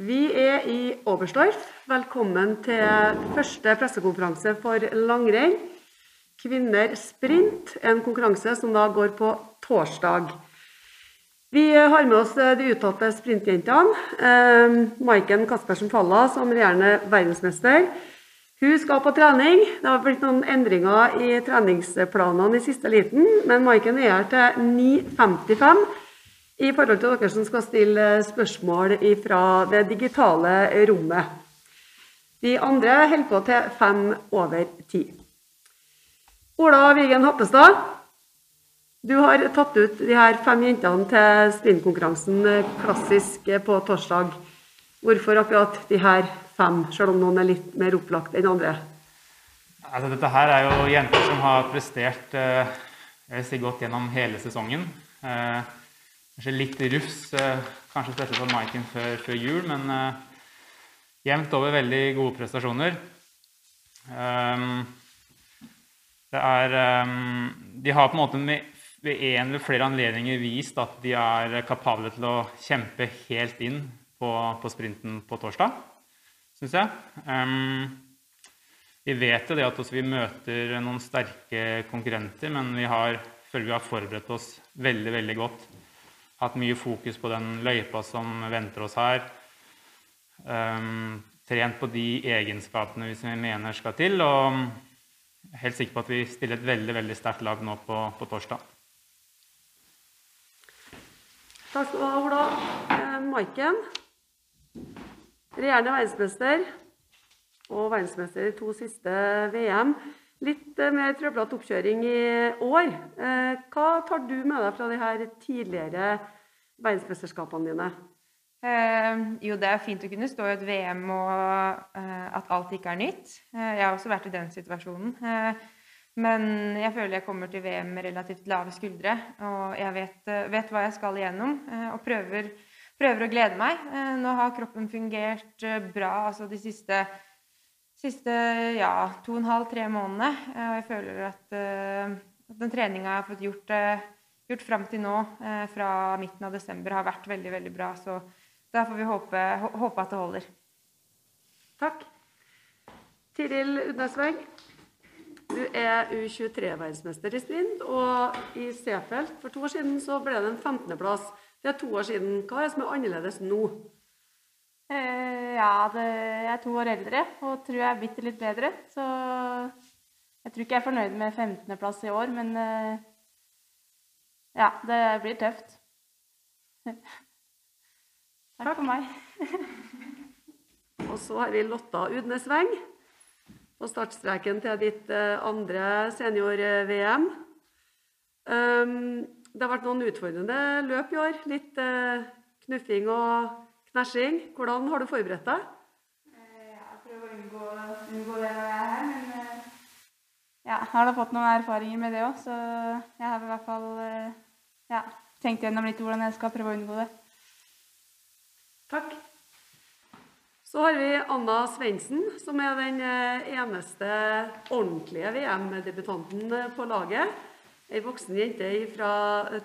Vi er i Oberstdorf. Velkommen til første pressekonferanse for langrenn. Kvinner sprint, en konkurranse som da går på torsdag. Vi har med oss de uttalte sprintjentene. Eh, Maiken Kaspersen Falla som regjerende verdensmester. Hun skal på trening. Det har blitt noen endringer i treningsplanene i siste liten, men Maiken er her til 9.55 i forhold til dere som skal stille spørsmål fra det digitale rommet. De andre holder på til fem over ti. Ola Vigen Hattestad, du har tatt ut de her fem jentene til spinnkonkurransen klassisk på torsdag. Hvorfor akkurat de her fem, selv om noen er litt mer opplagt enn andre? Altså, dette her er jo jenter som har prestert eh, si, godt gjennom hele sesongen. Eh, kanskje litt rufs, eh, kanskje spesielt på Maiken før, før, jul, men jevnt over veldig gode prestasjoner. Um, det er um, De har på en måte med, ved en eller flere anledninger vist at de er kapable til å kjempe helt inn på, på sprinten på torsdag syns jeg. Um, vi vet jo det at vi møter noen sterke konkurrenter, men vi har, føler vi har forberedt oss veldig, veldig godt. Hatt mye fokus på den løypa som venter oss her. Um, trent på de egenskapene vi mener skal til. Og helt sikker på at vi stiller et veldig veldig sterkt lag nå på, på torsdag. Takk skal du ha, Ola. Eh, Maiken? Regjerende verdensmester og verdensmester i to siste VM. Litt eh, mer trøblete oppkjøring i år. Eh, hva tar du med deg fra de her tidligere verdensmesterskapene dine? Eh, jo, det er fint å kunne stå i et VM og eh, at alt ikke er nytt. Eh, jeg har også vært i den situasjonen. Eh, men jeg føler jeg kommer til VM med relativt lave skuldre. Og jeg vet, vet hva jeg skal igjennom, og prøver prøver å glede meg. Eh, nå har kroppen fungert eh, bra altså de siste, siste ja, to og en halv, tre månedene. Eh, og jeg føler at, at den treninga jeg har fått gjort, gjort fram til nå, fra midten av desember, har vært veldig, veldig bra. Så da får vi håpe, håpe at det holder. Takk. Tiril Udnesveng, du er U23-verdensmester i sprint, og i C-felt for to år siden så ble det en 15.-plass. Det er to år siden. Hva er det som er annerledes nå? Eh, ja, det, jeg er to år eldre og tror jeg er bitte litt bedre. Så jeg tror ikke jeg er fornøyd med 15.-plass i år, men eh, ja, det blir tøft. Takk for meg. og så har vi Lotta Udnesveng på startstreken til ditt eh, andre senior-VM. Um, det har vært noen utfordrende løp i år. Litt knuffing og knæsjing. Hvordan har du forberedt deg? Eh, jeg prøver å unngå, unngå det når jeg er her, men eh, ja, jeg har da fått noen erfaringer med det òg, så jeg har i hvert fall eh, ja, tenkt gjennom litt hvordan jeg skal prøve å unngå det. Takk. Så har vi Anna Svendsen, som er den eneste ordentlige VM-debutanten på laget ei voksen jente fra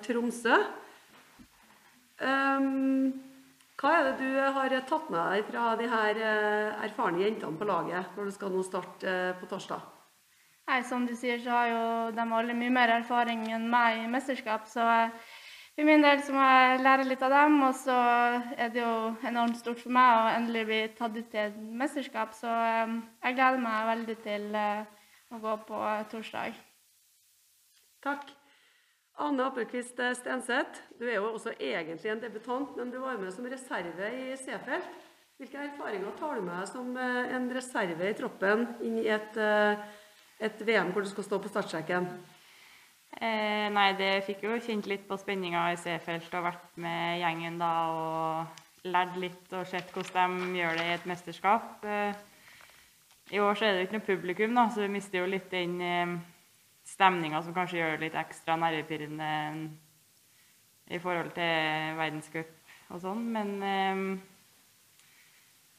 Tromsø. Um, hva er det du har tatt med deg fra de her eh, erfarne jentene på laget når du skal nå starte eh, på torsdag? Nei, Som du sier, så har jo de alle mye mer erfaring enn meg i mesterskap. Så for min del så må jeg lære litt av dem. Og så er det jo enormt stort for meg å endelig bli tatt ut til et mesterskap. Så jeg gleder meg veldig til å gå på torsdag. Takk. Anne Appelquist Stenseth, du er jo også egentlig en debutant, men du var med som reserve i Seefeld. Hvilke erfaringer tar du med som eh, en reserve i troppen inn i et, eh, et VM hvor du skal stå på startstreken? Eh, nei, det fikk jo kjent litt på spenninga i Seefeld og vært med gjengen da og lært litt og sett hvordan de gjør det i et mesterskap. Eh, I år så er det jo ikke noe publikum, da, så vi mister jo litt den eh, stemninga som kanskje gjør det litt ekstra nervepirrende i forhold til verdenscup og sånn. Men eh,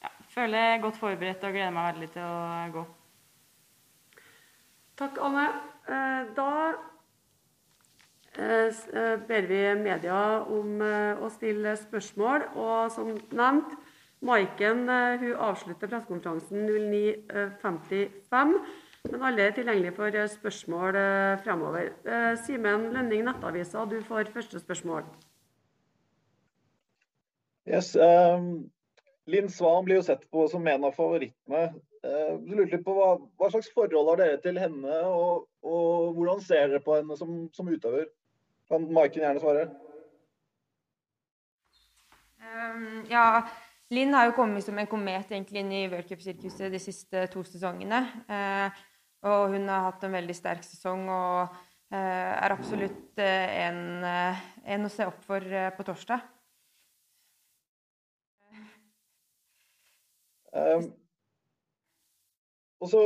ja, føler jeg er godt forberedt og gleder meg veldig til å gå. Takk, Anne. Eh, da eh, ber vi media om å stille spørsmål. Og som nevnt, Maiken hun avslutter pressekonferansen 09.55. Men alle er tilgjengelige for spørsmål fremover. Simen Lønning, Nettavisa, du får første spørsmål. Yes, um, Linn Svan blir jo sett på som en av favorittene. Uh, du lurte litt på hva, hva, slags forhold har dere til henne, og, og hvordan ser dere på henne som, som utøver? Kan Maiken gjerne svare? Um, ja, Linn har jo kommet som en komet egentlig inn i worldcupsirkuset de siste to sesongene. Uh, og hun har hatt en veldig sterk sesong og uh, er absolutt en, en, å se opp for på torsdag. Um, og så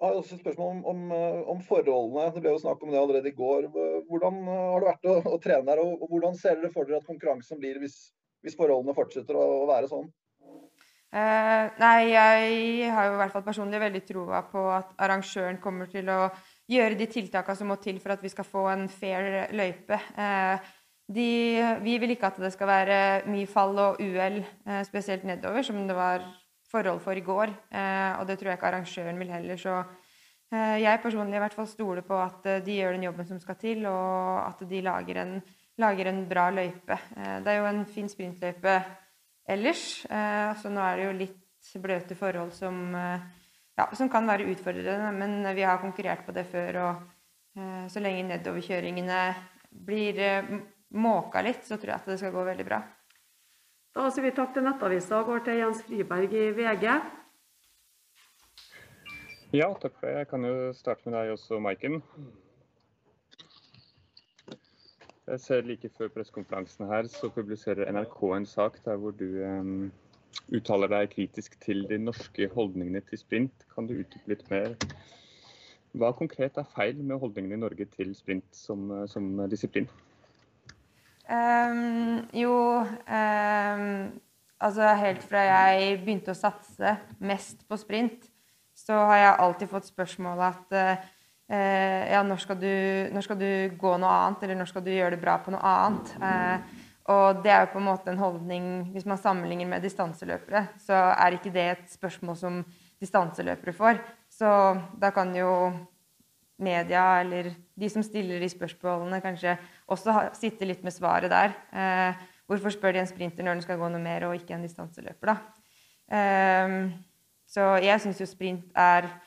har jeg også et spørsmål om, om, eh, om, forholdene. Det ble jo snakk om det allerede i går. Hvordan eh, har det vært å, å trene her, og, og, hvordan ser dere for dere at konkurransen blir hvis, hvis forholdene fortsetter å, å være sånn? Uh, nei, jeg har jo i hvert fall personlig veldig troa på at arrangøren kommer til å gjøre de tiltakene som må til for at vi skal få en fair løype. Uh, de, vi vil ikke at det skal være mye fall og uhell, uh, spesielt nedover, som det var forhold for i går. Eh, og det tror jeg ikke arrangøren vil heller. Så eh, jeg personlig i hvert fall stoler på at eh, de gjør den jobben som skal til, og at de lager en, lager en bra løype. det er jo en fin sprintløype ellers, så nå er det jo litt bløte forhold som, ja, som kan være utfordrende. Men vi har konkurrert på det før, og så lenge nedoverkjøringene blir måka litt, så tror jeg at det skal gå veldig bra. Da sier vi takk til Nettavisa og går til Jens Friberg i VG. Ja, takk for det. Jeg kan jo starte med deg også, Maiken. Jeg ser Like før pressekonferansen her, så publiserer NRK en sak der hvor du um, uttaler deg kritisk til de norske holdningene til sprint. Kan du utdype litt mer? Hva konkret er feil med holdningene i Norge til sprint som, som disiplin? Um, jo um, Altså helt fra jeg begynte å satse mest på sprint, så har jeg alltid fått spørsmål at uh, ja, når skal, du, når skal, du, gå noe annet, eller når skal du gjøre det bra på noe annet? Eh, og det er jo på en måte en holdning Hvis man sammenligner med distanseløpere, så er ikke det et spørsmål som distanseløpere får. Så da kan jo media eller de som stiller de spørsmålene, kanskje også sitte litt med svaret der. Eh, hvorfor spør de en sprinter når den skal gå noe mer, og ikke en distanseløper, da? Eh, så jeg syns jo sprint er eh,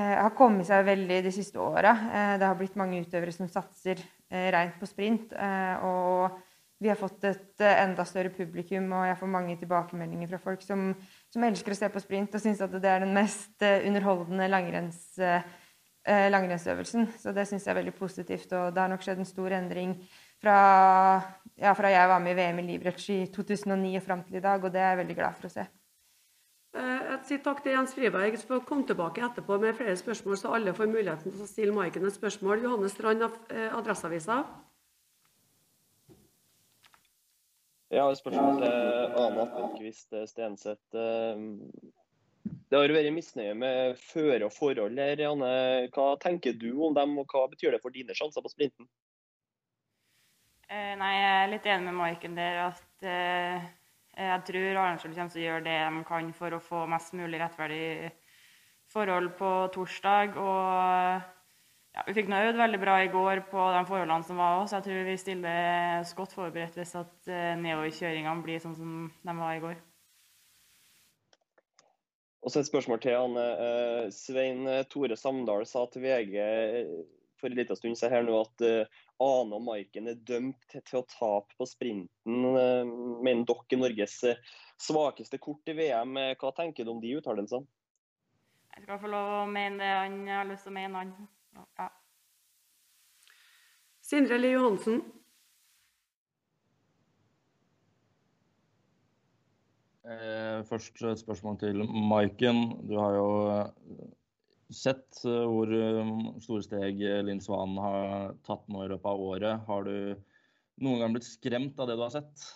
har kommet seg veldig de siste åra. Eh, det har blitt mange utøvere som satser eh, rent på sprint. Eh, og vi har fått et enda større publikum, og jeg får mange tilbakemeldinger fra folk som, som elsker å se på sprint og syns at det er den mest underholdende langrenns eh, langrennsøvelsen. Så det syns jeg er veldig positivt. Og det har nok skjedd en stor endring fra, ja, fra jeg var med i VM i livretts i 2009 og fram til i dag, og det er jeg veldig glad for å se. Eh, jeg sier takk til Jens Friberg. som får komme tilbake etterpå med flere spørsmål, så alle får muligheten til å stille Maiken et spørsmål. Johanne Strand av Jeg Adresseavisa. Ja, spørsmål til Ane Appelquist Stenseth. Det har vært misnøye med føre og forhold her. Janne. Hva tenker du om dem, og hva betyr det for dine sjanser på sprinten? Eh, nei, Jeg er litt enig med Maiken der. at eh, Jeg tror Arendal kommer til å gjøre det de kan for å få mest mulig rettferdig forhold på torsdag. og ja, Vi fikk nå øvd veldig bra i går på de forholdene som var òg, så jeg tror vi stiller oss godt forberedt hvis at eh, nedoverkjøringene blir sånn som de var i går. Og så et spørsmål til han. Eh, Svein Tore Samdal sa til VG eh, for en liten stund her nå at eh, Ane og Maiken er dømt til å tape på sprinten. Mener dere Norges svakeste kort i VM? Hva tenker du om de uttalelsene? Jeg skal få lov å mene det han har lyst til å mene, han. Ja. Sindre Lie Johansen. Eh, først et spørsmål til Maiken. Du har jo eh, sett eh, hvor store steg Linn Svan har tatt nå i løpet av året. Har du noen gang blitt skremt av det du har sett?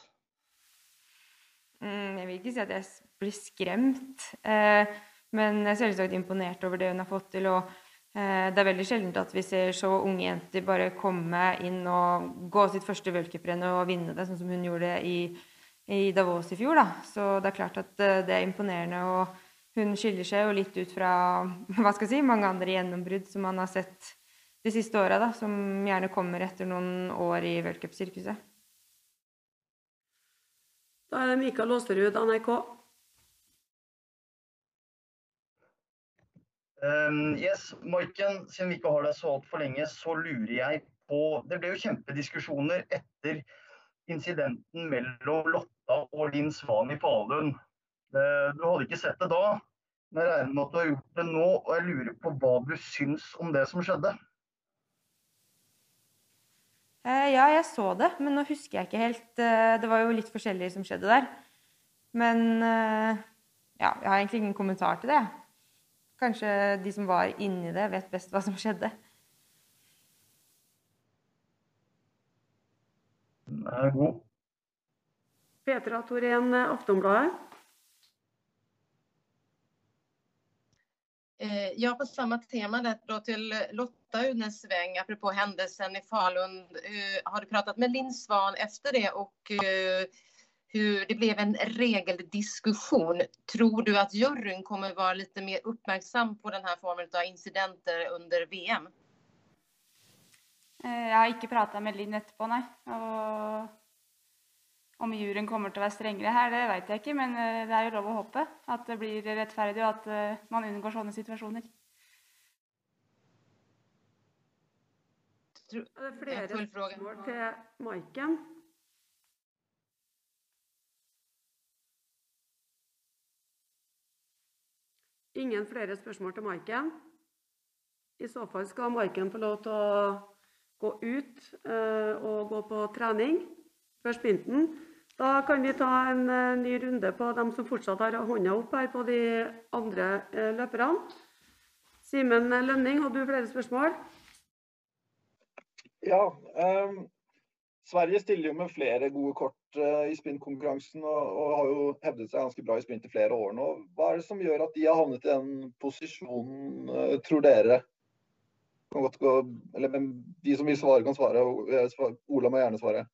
Mm, jeg vil ikke si at jeg blir skremt, eh, men jeg er selvsagt imponert over det hun har fått til. Og eh, det er veldig sjelden at vi ser så unge jenter bare komme inn og gå sitt første v-cuprenn og vinne det, sånn som hun gjorde i i Davos i fjor, da. Så det er klart at eh, det er imponerende. Og hun skiller seg jo litt ut fra hva skal jeg si, mange andre gjennombrudd som man har sett de siste åra. Som gjerne kommer etter noen år i worldcupsirkuset. Da er det Mikael Aasrud, NRK. Um, yes, Maiken, siden vi ikke har deg så altfor lenge, så lurer jeg på Det ble jo kjempediskusjoner etter incidenten mellom Lotta og Linn Svan i Falun. Uh, du hadde ikke sett det da, men jeg regner med at du har gjort det nå. Og jeg lurer på hva du syns om det som skjedde? Eh, ja, jeg så det, men nå husker jeg ikke helt eh, Det var jo litt forskjellig som skjedde der. Men eh, ja, jeg har egentlig ingen kommentar til det. Kanskje de som var inni det, vet best hva som skjedde. Den er god. Petra Torén, Aftonbladet. Ja, på samme tema där, då till Lotta-Unesveng, en sväng, apropå händelsen i Falun. Eh, har du pratat med Linn Svan efter det eh, hur det blev en regeldiskussion. Tror du att juryn kommer vara lite mer uppmärksam på den här formen av incidenter under VM? Eh, jeg har ikke prata med Linn etterpå, nei. Og om juryen kommer til å være strengere her, det vet jeg ikke. Men eh, det er jo lov å håpe at det blir rettferdig, og at eh, man unngår sånne situasjoner. Det er flere spørsmål til Maiken. Ingen flere spørsmål til Maiken. I så fall skal Maiken få lov til å gå ut eh, og gå på trening før sprinten. Da kan vi ta en eh, ny runde på dem som fortsatt har hånda opp her på de andre eh, løperne. Simen Lønning, hadde du flere spørsmål? Ja. Um, Sverige stiller jo med flere gode kort uh, i sprintkonkurransen og, og har jo hevdet seg ganske bra i sprint i flere år nå. Hva er det som gjør at de har havnet i den posisjonen, uh, tror dere? Gå, eller De som vil svare, kan svare. Ola må gjerne svare.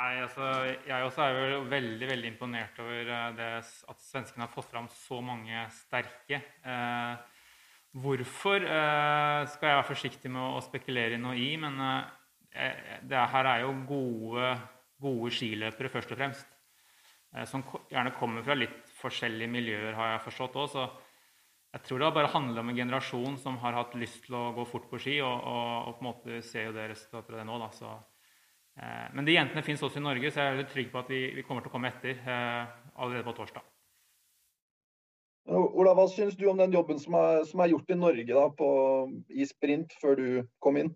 Nei, altså, jeg også er jo veldig veldig imponert over eh, det, at svenskene har fått fram så mange sterke. Eh, hvorfor eh, skal jeg være forsiktig med å spekulere noe i, men eh, det her er jo gode, gode skiløpere først og fremst. Eh, som gjerne kommer fra litt forskjellige miljøer, har jeg forstått òg. Så jeg tror det bare handler om en generasjon som har hatt lyst til å gå fort på ski, og, og, og på en måte ser jo det resultatet av det nå. da, så Men de jentene fins også i Norge, så jeg er trygg på at vi, vi kommer til å komme etter eh, allerede på torsdag. Ola, hva syns du om den jobben som er, som er gjort i Norge da, på, i sprint før du kom inn?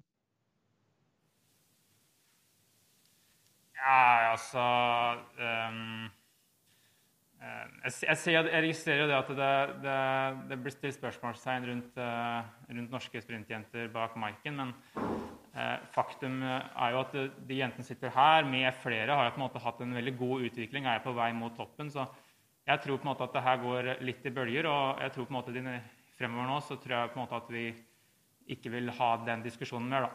Ja, altså eh, jeg, jeg, ser, jeg registrerer jo det at det, det, det blir stilt spørsmålstegn rundt, eh, rundt norske sprintjenter bak Maiken, men eh, faktum er jo at de, de jentene sitter her med flere, har jo på en måte hatt en veldig god utvikling, er på vei mot toppen. Så jeg tror på en måte at det her går litt i bølger, og jeg tror på en måte de, fremover nå så tror jeg på en måte at vi ikke vil ha den diskusjonen mer, da.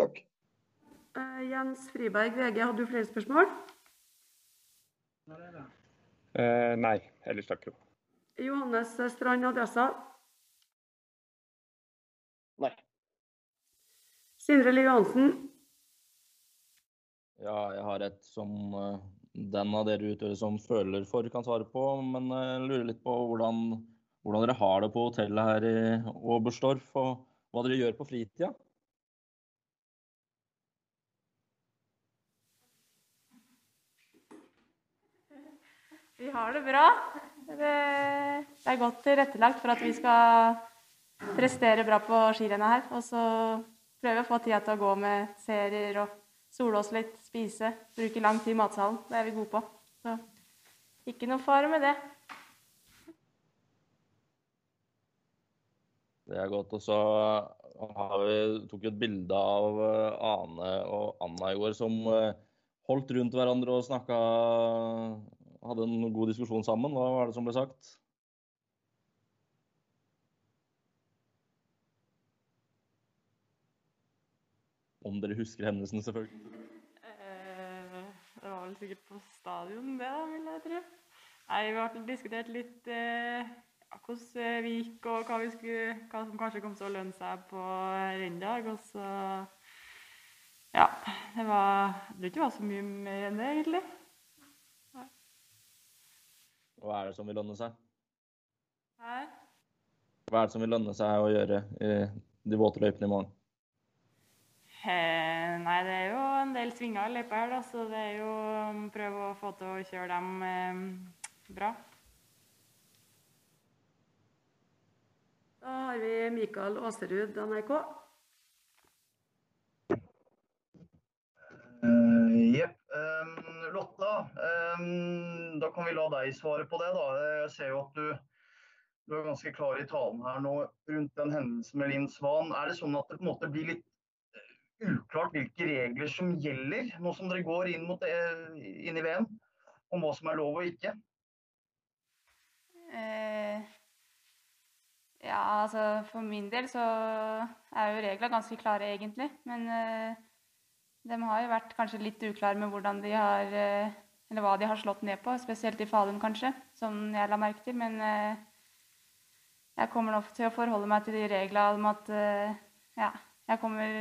Takk. Uh, Jens Friberg, VG, hadde du flere spørsmål? Uh, nei, ellers takk. jo. Johannes Strand, Adressa. Sindre Liv Johansen. Ja, jeg har et som eh, den av dere utøvere som føler for, kan svare på. Men eh, jeg lurer litt på hvordan, hvordan dere har det på hotellet her i Oberstdorf, og hva dere gjør på fritida. Vi har det bra. Det, det er godt tilrettelagt for at vi skal prestere bra på skirennet her. Og så prøve å få tida til å gå med serier og sole oss litt, spise. Bruke lang tid i matsalen. Det er vi gode på. Så ikke noe fare med det. Det er godt. Og så har vi, tok vi et bilde av eh, Ane og Anna i går som eh, holdt rundt hverandre og snakka Hadde en god diskusjon sammen. Hva var det som ble sagt? Om dere husker hendelsen, selvfølgelig. Eh, det var vel sikkert på stadion, det, da, vil jeg tro. Nei, vi har diskutert litt eh, hvordan vi gikk, og hva, vi skulle, hva som kanskje kom til å lønne seg på renndag. Og så Ja. Det var Jeg tror ikke det var så mye mer enn det, egentlig. Hva er det som vil lønne seg? Hæ? Hva er det som vil lønne seg å gjøre i de våte løypene i morgen? Eh, nei, det er jo en del svinger i løypa her, da, så det er jo å prøve å få til å kjøre dem eh, bra. Da har vi Mikael Aaserud, NRK. Jepp. Um, Lotta, um, da kan vi la deg svare på det. da. Jeg ser jo at du, du er ganske klar i talen her nå rundt den hendelsen med Linn Svan. Er det sånn at det på en måte blir litt eh, uklart hvilke regler som gjelder, nå som dere går inn, mot, inn i VM? Om hva som er lov og ikke? Eh, ja, altså for min del så er jo reglene ganske klare, egentlig. Men eh, de har jo vært kanskje litt uklare med hvordan de har eh, Eller hva de har slått ned på, spesielt i Falun, kanskje, som jeg la merke til. Men eh, jeg kommer nok til å forholde meg til de reglene om at eh, ja, jeg kommer,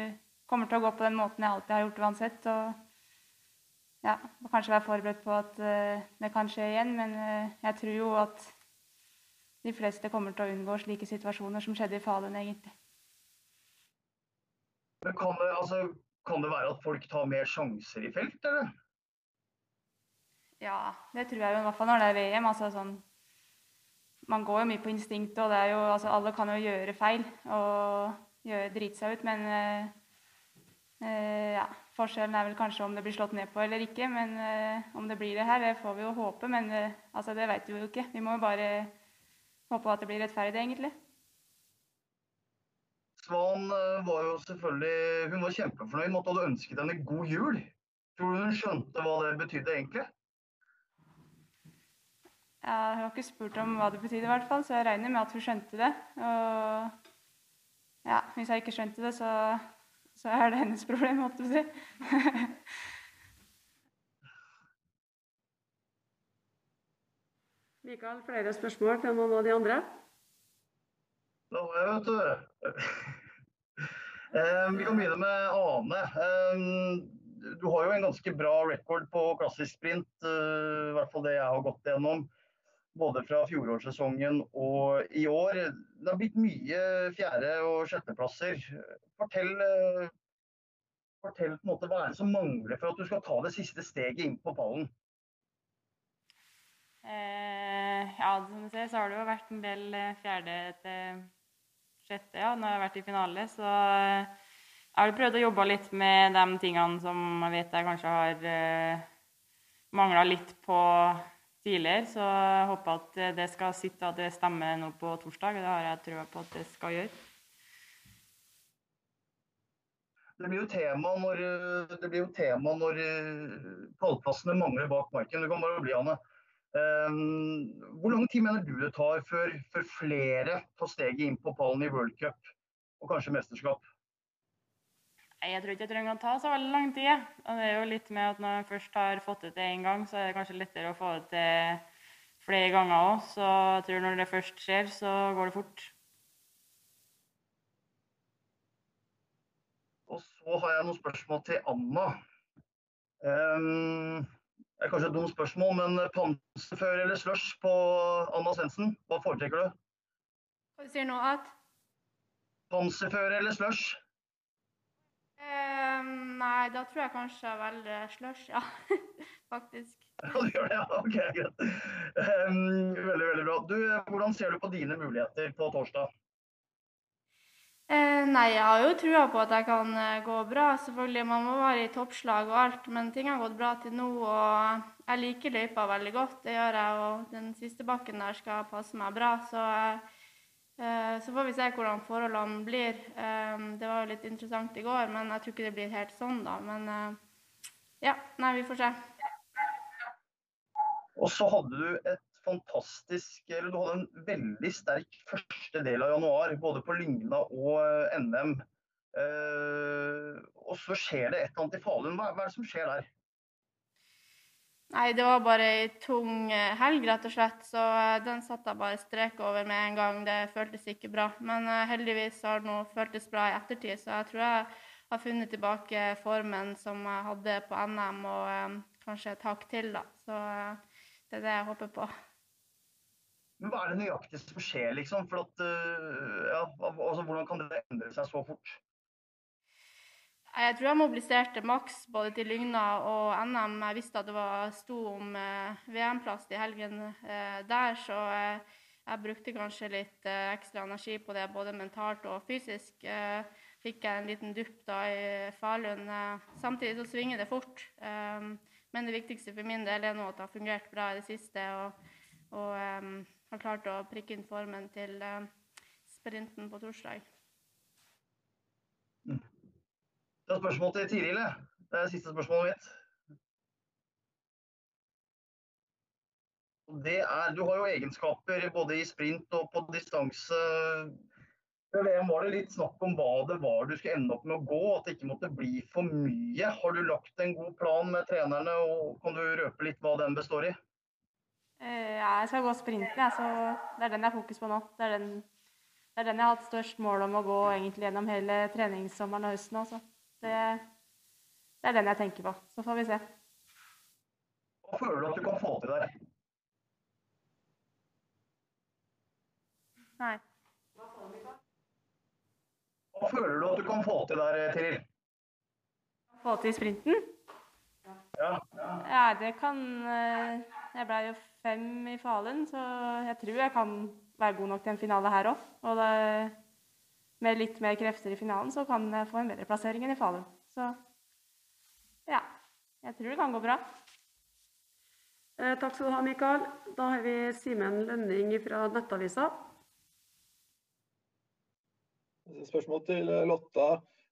kommer, til å gå på den måten jeg alltid har gjort uansett. Og ja, kanskje være forberedt på at det kan skje igjen. Men jeg tror jo at de fleste kommer til å unngå slike situasjoner som skjedde i Falun, egentlig. Men kan det, altså, kan det være at folk tar mer sjanser i felt, eller? Ja, det tror jeg jo i hvert fall når det er VM. altså sånn Man går jo mye på instinkt, og det er jo, altså, alle kan jo gjøre feil og gjøre, drite seg ut, men eh, ja, Forskjellen er vel kanskje om det blir slått ned på eller ikke. Men eh, om det blir det her, det får vi jo håpe. Men eh, altså, det vet vi jo ikke. Vi må jo bare håpe at det blir rettferdig, egentlig. Svan eh, var jo selvfølgelig Hun var kjempefornøyd med at du hadde ønsket henne god jul. Tror du hun skjønte hva det betydde egentlig? Ja, hun har ikke spurt om hva det betydde, i hvert fall, så jeg regner med at hun skjønte det. Og ja, hvis jeg ikke skjønte det, så, så er det hennes problem, måtte du si. Mikael, flere spørsmål til noen av de andre? Da må jeg, vet du. Eh, vi kan begynne med Ane. Eh, du har jo en ganske bra record på klassisk sprint, eh, i hvert fall det jeg har gått gjennom. Både fra fjorårssesongen og i år. Det har blitt mye fjerde- og sjetteplasser. Fortell, fortell på en måte hva er det som mangler for at du skal ta det siste steget inn på pallen? Eh, ja, som du ser, så har det jo vært en del fjerde til sjette, ja, når jeg har vært i finale. Så eh, jeg har prøvd å jobbe litt med de tingene som jeg vet jeg kanskje har eh, mangla litt på tidligere. Så jeg håper at det skal sitte at det stemmer nå på torsdag. Det har jeg trua på at det skal gjøre. Det blir jo tema når, det blir jo tema når eh, pallplassene mangler bak marken. Du kan bare bli, Anne. Um, hvor lang tid mener du det tar før flere tar steget inn på pallen i World Cup og kanskje mesterskap? Jeg tror ikke det trenger å ta så veldig lang tid. Og det er jo litt med at Når man først har fått det til én gang, så er det kanskje lettere å få det til flere ganger òg. Så jeg tror når det først skjer, så går det fort. Og så har jeg noen spørsmål til Anna. Um, det er kanskje et dumt spørsmål, men panserføre eller slush på Anna Svendsen, hva foretrekker du? Hva sier nå? At? Panserføre eller slush? Um, nei, da tror jeg kanskje jeg velger slush, ja. Faktisk. Ja, du gjør det, ja. Ok, greit. Um, veldig, veldig bra. Du, hvordan ser du på dine muligheter på torsdag? Eh, nei, jeg har jo trua på at jeg kan eh, gå bra. Selvfølgelig, Man må være i toppslag og alt, men ting har gått bra til nå. Og jeg liker løypa veldig godt, det gjør jeg. Og den siste bakken der skal passe meg bra. Så, eh, så får vi se hvordan forholdene blir. Eh, det var jo litt interessant i går, men jeg tror ikke det blir helt sånn, da. Men eh, ja, nei, vi får se. Og så hadde du et fantastisk eller Du hadde en veldig sterk første del av januar, både på Lygna og eh, NM. Eh, og så skjer det et eller annet i Falun. Hva er det som skjer der? Nei, det var bare ei tung eh, helg, rett og slett. Så eh, den satte jeg bare strek over med en gang. Det føltes ikke bra. Men eh, heldigvis har det nå føltes bra i ettertid, så jeg tror jeg har funnet tilbake formen som jeg hadde på NM, og eh, kanskje et hakk til, da. Så eh, det er det jeg håper på. Men hva er det nøyaktig som skjer, liksom? For at, uh, ja, altså, hvordan kan det endre seg så fort? Jeg tror jeg mobiliserte maks både til Lygna og NM. Jeg visste at det var sto om eh, VM-plass i helgen eh, der, så eh, jeg brukte kanskje litt eh, ekstra energi på det, både mentalt og fysisk. Eh, fikk jeg en liten dupp da i Falun. Eh, samtidig så svinger det fort. Eh, men det viktigste for min del er nå at det har fungert bra i det siste, og, og um, har klart å prikke inn formen til eh, sprinten på torsdag. Det er spørsmål til Tiril. Det er siste spørsmålet mitt. Er, du har jo egenskaper både i sprint og på distanse. Ved VM var det litt snakk om hva det var du skulle ende opp med å gå, at det ikke måtte bli for mye. Har du lagt en god plan med trenerne, og kan du røpe litt hva den består i? Eh, Ja, jeg skal gå sprinten, jeg, så det er den jeg har fokus på nå. Det er den, det er den jeg har hatt størst mål om å gå egentlig gjennom hele treningssommeren og høsten også. Det, det er den jeg tenker på. Så får vi se. Hva føler du at du kan få til der? Nei. Hva føler du at du kan få til der, Tiril? Få til sprinten? Ja. Ja, det kan eh, Jeg ble jo fem i Falun, så jeg tror jeg kan være god nok til en finale her òg. Og det, med litt mer krefter i finalen, så kan jeg få en bedre plassering enn i Falun. Så ja. Jeg tror det kan gå bra. Eh, takk skal du ha, Mikael. Da har vi Simen Lønning fra Nettavisa. Spørsmål til eh, Lotta.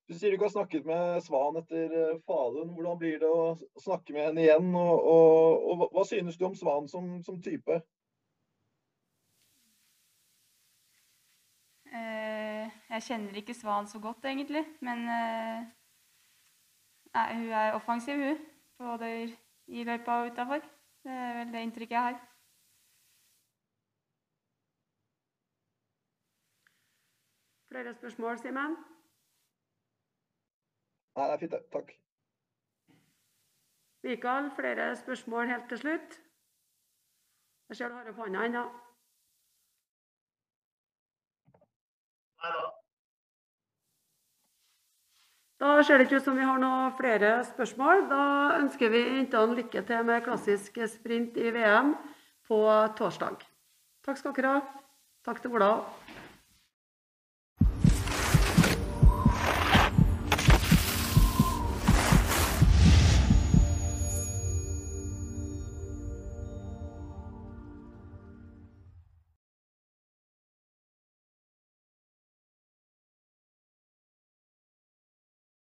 Du sier du ikke har snakket med Svan etter eh, Falun. Hvordan blir det å snakke med henne igjen? Og, og, og hva- hva synes du om Svan som, som type? Eh, jeg kjenner ikke Svan så godt, egentlig. Men eh, nei, hun er offensiv, hun. Både i løypa og utafor. Det er vel det inntrykket jeg har. Flere spørsmål, Simen? Nei, det er fint, det. Takk. Mikael, flere spørsmål helt til slutt? Jeg ser du har opp hånda ennå. Nei Da ser det ikke ut som vi har noe flere spørsmål. Da ønsker vi jentene lykke til med klassisk sprint i VM på torsdag. Takk skal dere ha. Takk til Ola.